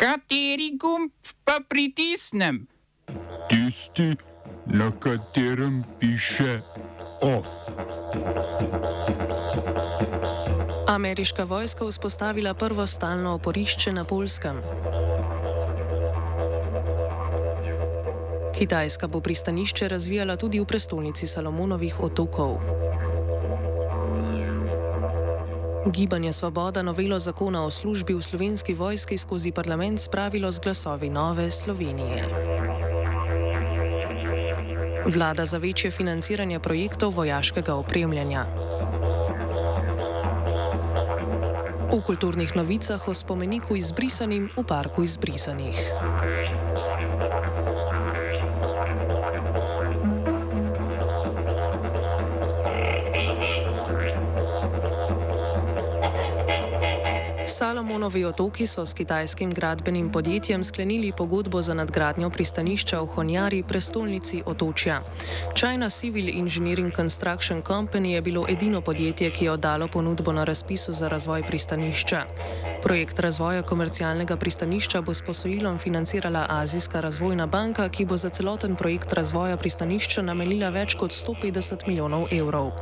Kateri gumb pa pritisnem? Tisti, na katerem piše OF. Ameriška vojska vzpostavila prvo stalno oporišče na Polskem. Kitajska bo pristanišče razvijala tudi v prestolnici Salomonovih otokov. Gibanje Svoboda novelo zakona o službi v slovenski vojski skozi parlament spravilo z glasovi Nove Slovenije. Vlada za večje financiranje projektov vojaškega opremljanja. V kulturnih novicah o spomeniku izbrisanim v parku izbrisanih. Salomonovi otoki so s kitajskim gradbenim podjetjem sklenili pogodbo za nadgradnjo pristanišča v Honjari, prestolnici otočja. China Civil Engineering Construction Company je bilo edino podjetje, ki je oddalo ponudbo na razpisu za razvoj pristanišča. Projekt razvoja komercialnega pristanišča bo s posojilom financirala Azijska razvojna banka, ki bo za celoten projekt razvoja pristanišča namenila več kot 150 milijonov evrov.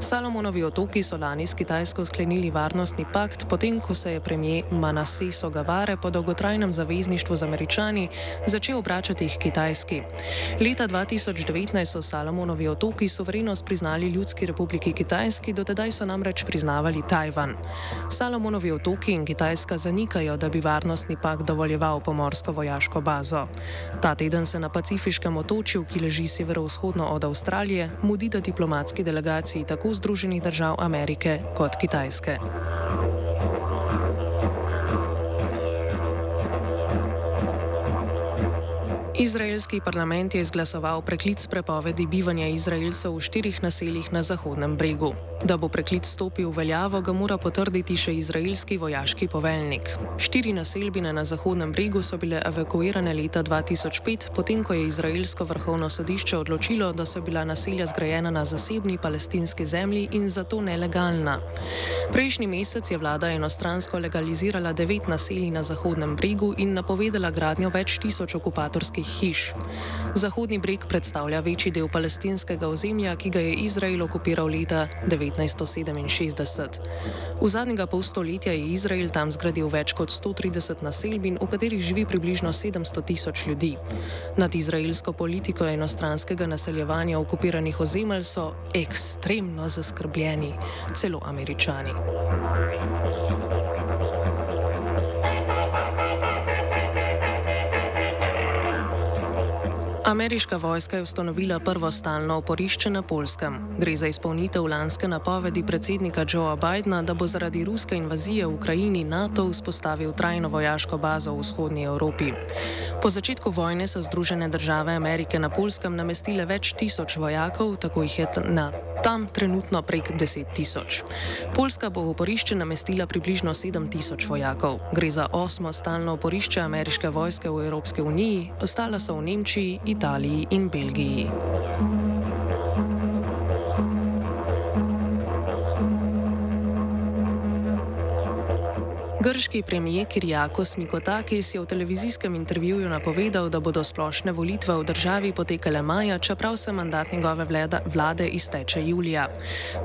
Salomonovi otoki so lani s Kitajsko sklenili varnostni pakt, potem ko se je premijer Manase Sogavare po dolgotrajnem zavezništvu z američani začel obračati k Kitajski. Leta 2019 so Salomonovi otoki suverenost priznali Ljudski republiki Kitajski, dotedaj so namreč priznavali Tajvan. Salomonovi otoki in Kitajska zanikajo, da bi varnostni pakt dovoljeval pomorsko vojaško bazo. Ta teden se na pacifiškem otočju, ki leži severovzhodno od Avstralije, mudita diplomatski delegaciji tako Združenih držav Amerike kot Kitajske. Izraelski parlament je izglasoval preklic prepovedi bivanja Izraelcev v štirih naseljih na Zahodnem bregu. Da bo preklic stopil v veljavo, ga mora potrditi še izraelski vojaški poveljnik. Štiri naselbine na Zahodnem bregu so bile evakuirane leta 2005, potem ko je izraelsko vrhovno sodišče odločilo, da so bila naselja zgrajena na zasebni palestinski zemlji in zato nelegalna. Prejšnji mesec je vlada enostransko legalizirala devet naselij na Zahodnem bregu in napovedala gradnjo več tisoč okupatorskih hiš. Zahodni breg predstavlja večji del palestinskega ozemlja, ki ga je Izrael okupiral leta 1967. V zadnjega pol stoletja je Izrael tam zgradil več kot 130 naselbin, v katerih živi približno 700 tisoč ljudi. Nad izraelsko politiko enostranskega naseljevanja okupiranih ozemelj so ekstremno zaskrbljeni, celo američani. Ameriška vojska je ustanovila prvo stalno oporišče na Polskem. Gre za izpolnitev lanske napovedi predsednika Joea Bidna, da bo zaradi ruske invazije v Ukrajini NATO vzpostavil trajno vojaško bazo v vzhodnji Evropi. Po začetku vojne so Združene države Amerike na Polskem namestile več tisoč vojakov, tako jih je na tam trenutno prek 10 tisoč. Poljska bo v oporišče namestila približno 7 tisoč vojakov. Gre za osmo stalno oporišče ameriške vojske v Evropski uniji, ostala so v Nemčiji, Italiji in Belgiji. Grški premijer Kirjakos Mikotakis je v televizijskem intervjuju napovedal, da bodo splošne volitve v državi potekale maja, čeprav se mandat njegove vlade, izteče julija.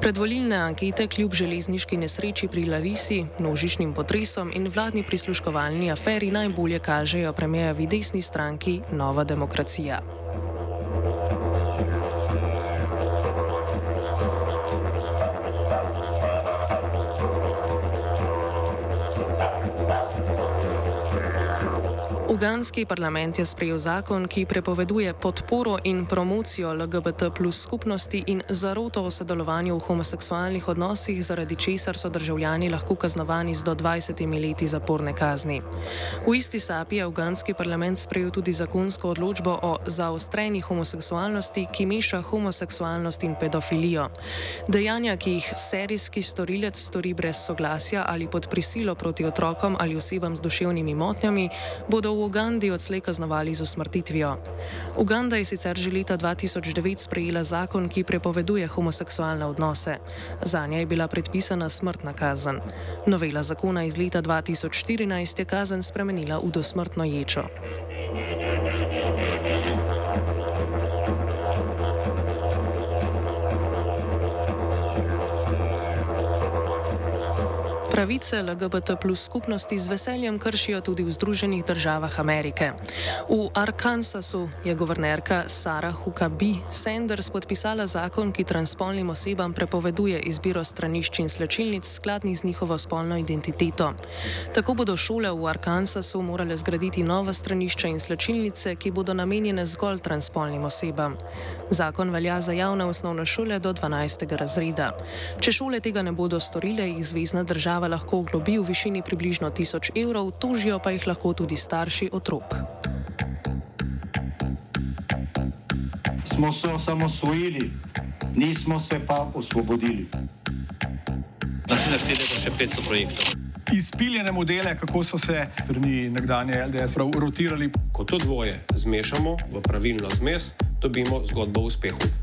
Predvolilne ankete kljub železniški nesreči pri Larisi, množičnim potresom in vladni prisluškovalni aferi najbolje kažejo premijevi desni stranki Nova demokracija. Uganski parlament je sprejel zakon, ki prepoveduje podporo in promocijo LGBT plus skupnosti in zaroto o sodelovanju v homoseksualnih odnosih, zaradi česar so državljani lahko kaznovani z do 20 leti zaporne kazni. V isti sapi je uganski parlament sprejel tudi zakonsko odločbo o zaostreni homoseksualnosti, ki meša homoseksualnost in pedofilijo. Dejanja, ki jih serijski storilec stori brez soglasja ali pod prisilo proti otrokom ali osebam z duševnimi motnjami, bodo v v Ugandi odslej kaznovali z usmrtitvijo. Uganda je sicer že leta 2009 sprejela zakon, ki prepoveduje homoseksualne odnose. Za nje je bila predpisana smrtna kazen. Novela zakona iz leta 2014 je kazen spremenila v dosmrtno ječo. Pravice LGBT plus skupnosti z veseljem kršijo tudi v Združenih državah Amerike. V Arkansasu je guvernerka Sarah Huckabee Sanders podpisala zakon, ki transpolnim osebam prepoveduje izbiro stranišč in slečilnic skladnih z njihovo spolno identiteto. Tako bodo šole v Arkansasu morale zgraditi nova stranišča in slečilnice, ki bodo namenjene zgolj transpolnim osebam. Zakon velja za javne osnovne šole do 12. razreda. Če šole tega ne bodo storile, jih država država lahko oglobi v višini približno 1000 evrov, tožijo pa jih lahko tudi starši otrok. Smo se osamosvojili, nismo se pa osvobodili. Naslednje število je še 500 projektov. Izpiljene modele, kako so se strani nekdanje LDS rotirali. Ko to dvoje zmešamo v pravilno zmes, dobimo zgodbo o uspehu.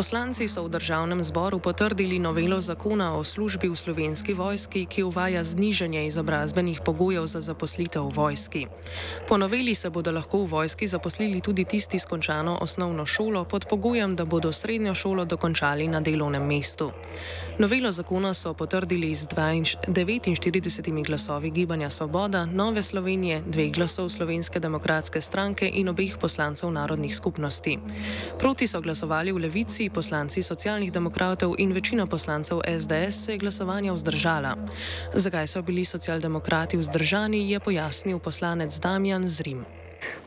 Poslanci so v državnem zboru potrdili novelo zakona o službi v slovenski vojski, ki uvaja znižanje izobrazbenih pogojev za zaposlitev v vojski. Po noveli se bodo lahko v vojski zaposlili tudi tisti s končano osnovno šolo pod pogojem, da bodo srednjo šolo dokončali na delovnem mestu. Novelo zakona so potrdili z 49 glasovi Gibanja Svoboda, Nove Slovenije, dveh glasov Slovenske demokratske stranke in obeh poslancev narodnih skupnosti. Proti so glasovali v levici, poslanci socialnih demokratov in večina poslancev SDS se je glasovanja vzdržala. Zakaj so bili socialdemokrati vzdržani, je pojasnil poslanec Damjan Zrim.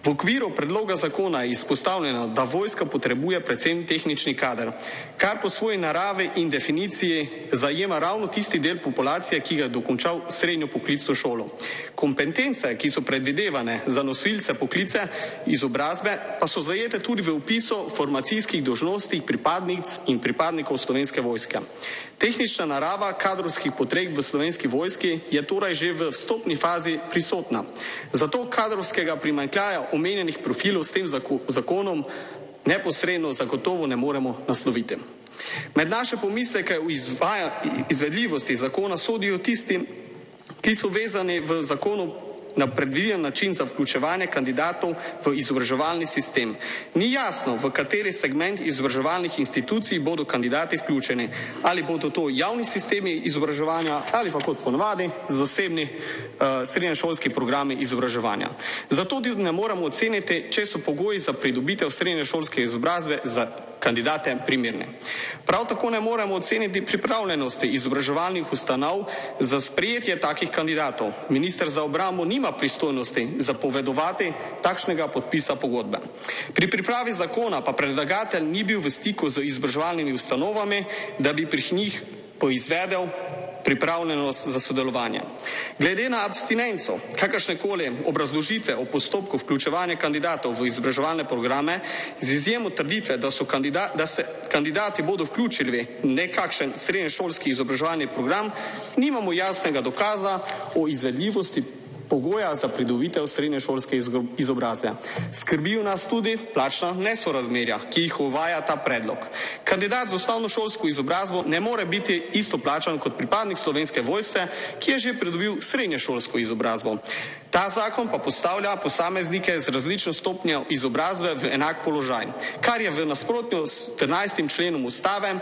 V okviru predloga zakona je izpostavljeno, da vojska potrebuje predvsem tehnični kader, kar po svoji naravi in definiciji zajema ravno tisti del populacije, ki ga je dokončal srednjo poklicno šolo. Kompetence, ki so predvidevane za nosilce poklice izobrazbe, pa so zajete tudi v upisu formacijskih dožnosti pripadnic in pripadnikov slovenske vojske. Tehnična narava kadrovskih potreb v slovenski vojski je torej že v vstopni fazi prisotna. Zato kadrovskega primankljaja omenjenih profilov s tem zakonom neposredno zagotovo ne moremo nasloviti. Med naše pomisleke o izvedljivosti zakona sodijo tisti, ki so vezani v zakonu na predviden način za vključevanje kandidatov v izobraževalni sistem. Ni jasno, v kateri segment izobraževalnih institucij bodo kandidati vključeni. Ali bodo to javni sistemi izobraževanja ali pa kot ponovadi zasebni uh, srednješolski programi izobraževanja. Zato tudi ne moramo oceniti, če so pogoji za pridobitev srednješolske izobrazbe za kandidate primerne. Prav tako ne moremo oceniti pripravljenosti izobraževalnih ustanov za sprejetje takih kandidatov. Ministr za obrambo nima pristojnosti zapovedovati takšnega podpisa pogodbe. Pri pripravi zakona pa predlagatelj ni bil v stiku z izobraževalnimi ustanovami, da bi pri njih poizvedel pripravljenost za sodelovanje. Glede na abstinenco, kakršne koli obrazložitve o postopku vključevanja kandidatov v izobraževalne programe, z izjemo trditve, da, kandidat, da se kandidati bodo vključili v nekakšen srednješolski izobraževalni program, nimamo jasnega dokaza o izvedljivosti pogoja za pridobitev srednješolske izobrazbe. Skrbijo nas tudi plačna nesorazmerja, ki jih uvaja ta predlog. Kandidat za osnovno šolsko izobrazbo ne more biti isto plačan kot pripadnik slovenske vojske, ki je že pridobil srednješolsko izobrazbo. Ta zakon pa postavlja posameznike z različno stopnjo izobrazbe v enak položaj, kar je v nasprotju s 13. členom ustave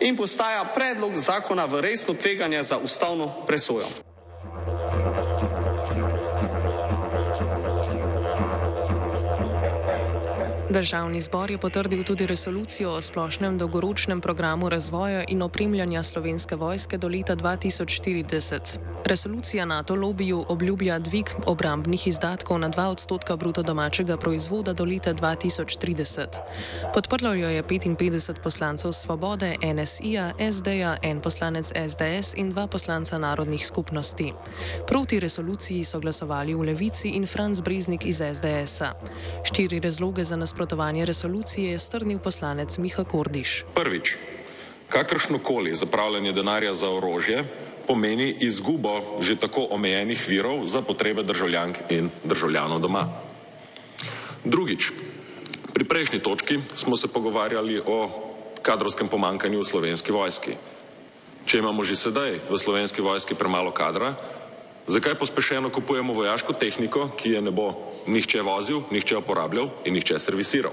in postaja predlog zakona v resno tveganje za ustavno presojo. Državni zbor je potrdil tudi resolucijo o splošnem dolgoročnem programu razvoja in opremljanja slovenske vojske do leta 2040. Resolucija NATO lobiju obljublja dvig obrambnih izdatkov na 2 odstotka bruto domačega proizvoda do leta 2030. Podprlo jo je 55 poslancev Svobode, NSI-ja, SD-ja, en poslanec SDS in dva poslanca narodnih skupnosti. Proti resoluciji so glasovali v Levici in Franz Breznik iz SDS-a. Štiri razloge za nasprotovanje resolucije je strnil poslanec Miha Kordiš. Prvič, kakršnokoli zapravljanje denarja za orožje pomeni izgubo že tako omejenih virov za potrebe državljank in državljanov doma. Drugič, pri prejšnji točki smo se pogovarjali o kadrovskem pomankanju v slovenski vojski. Če imamo že sedaj v slovenski vojski premalo kadra, zakaj pospešeno kupujemo vojaško tehniko, ki je ne bo nihče vozil, nihče uporabljal in nihče servisiral?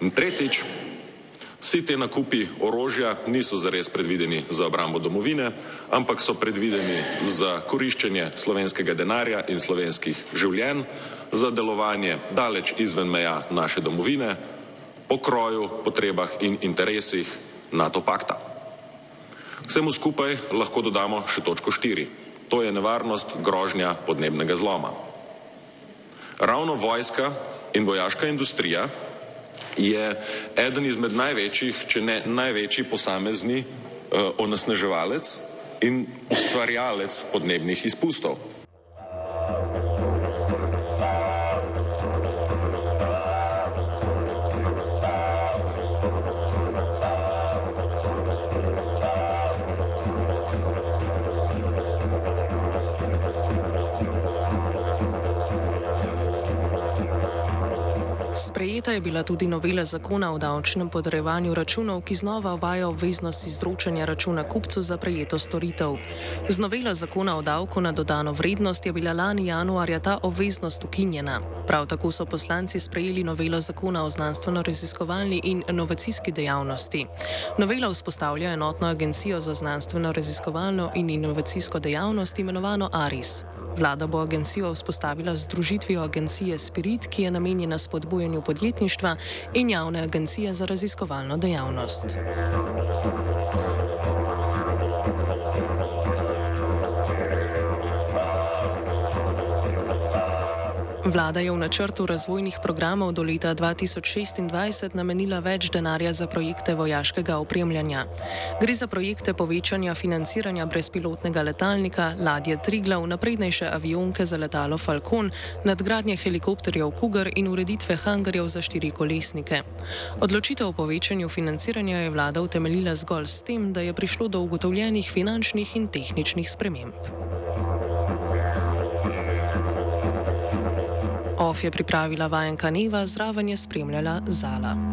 In tretjič, vsi te nakupi orožja niso zares predvideni za obrambo domovine, ampak so predvideni za koriščenje slovenskega denarja in slovenskih življenj, za delovanje daleč izven meja naše domovine, po kroju, potrebah in interesih NATO pakta. Vsemu skupaj lahko dodamo še točko štiri. To je nevarnost grožnja podnebnega zloma. Ravno vojska in vojaška industrija je eden izmed največjih, če ne največji posamezni uh, onesnaževalec in ustvarjalec podnebnih izpustov. Sprejeta je bila tudi novela zakona o davčnem podrejevanju računov, ki znova uvaja obveznost izročanja računa kupcu za prejeto storitev. Z novela zakona o davku na dodano vrednost je bila lani januarja ta obveznost ukinjena. Prav tako so poslanci sprejeli novelo zakona o znanstveno-raziskovalni in inovacijski dejavnosti. Novela vzpostavlja enotno agencijo za znanstveno-raziskovalno in inovacijsko dejavnost imenovano ARIS. Vlada bo agencijo vzpostavila z združitvijo agencije Spirit, ki je namenjena spodbujanju podjetništva in javne agencije za raziskovalno dejavnost. Vlada je v načrtu razvojnih programov do leta 2026 namenila več denarja za projekte vojaškega opremljanja. Gre za projekte povečanja financiranja brezpilotnega letalnika, ladje Triglav, naprednejše avionke za letalo Falcon, nadgradnje helikopterjev Cougar in ureditve hangarjev za štiri kolesnike. Odločitev o povečanju financiranja je vlada utemeljila zgolj s tem, da je prišlo do ugotovljenih finančnih in tehničnih sprememb. OF je pripravila vajenka Neva, zraven je spremljala Zala.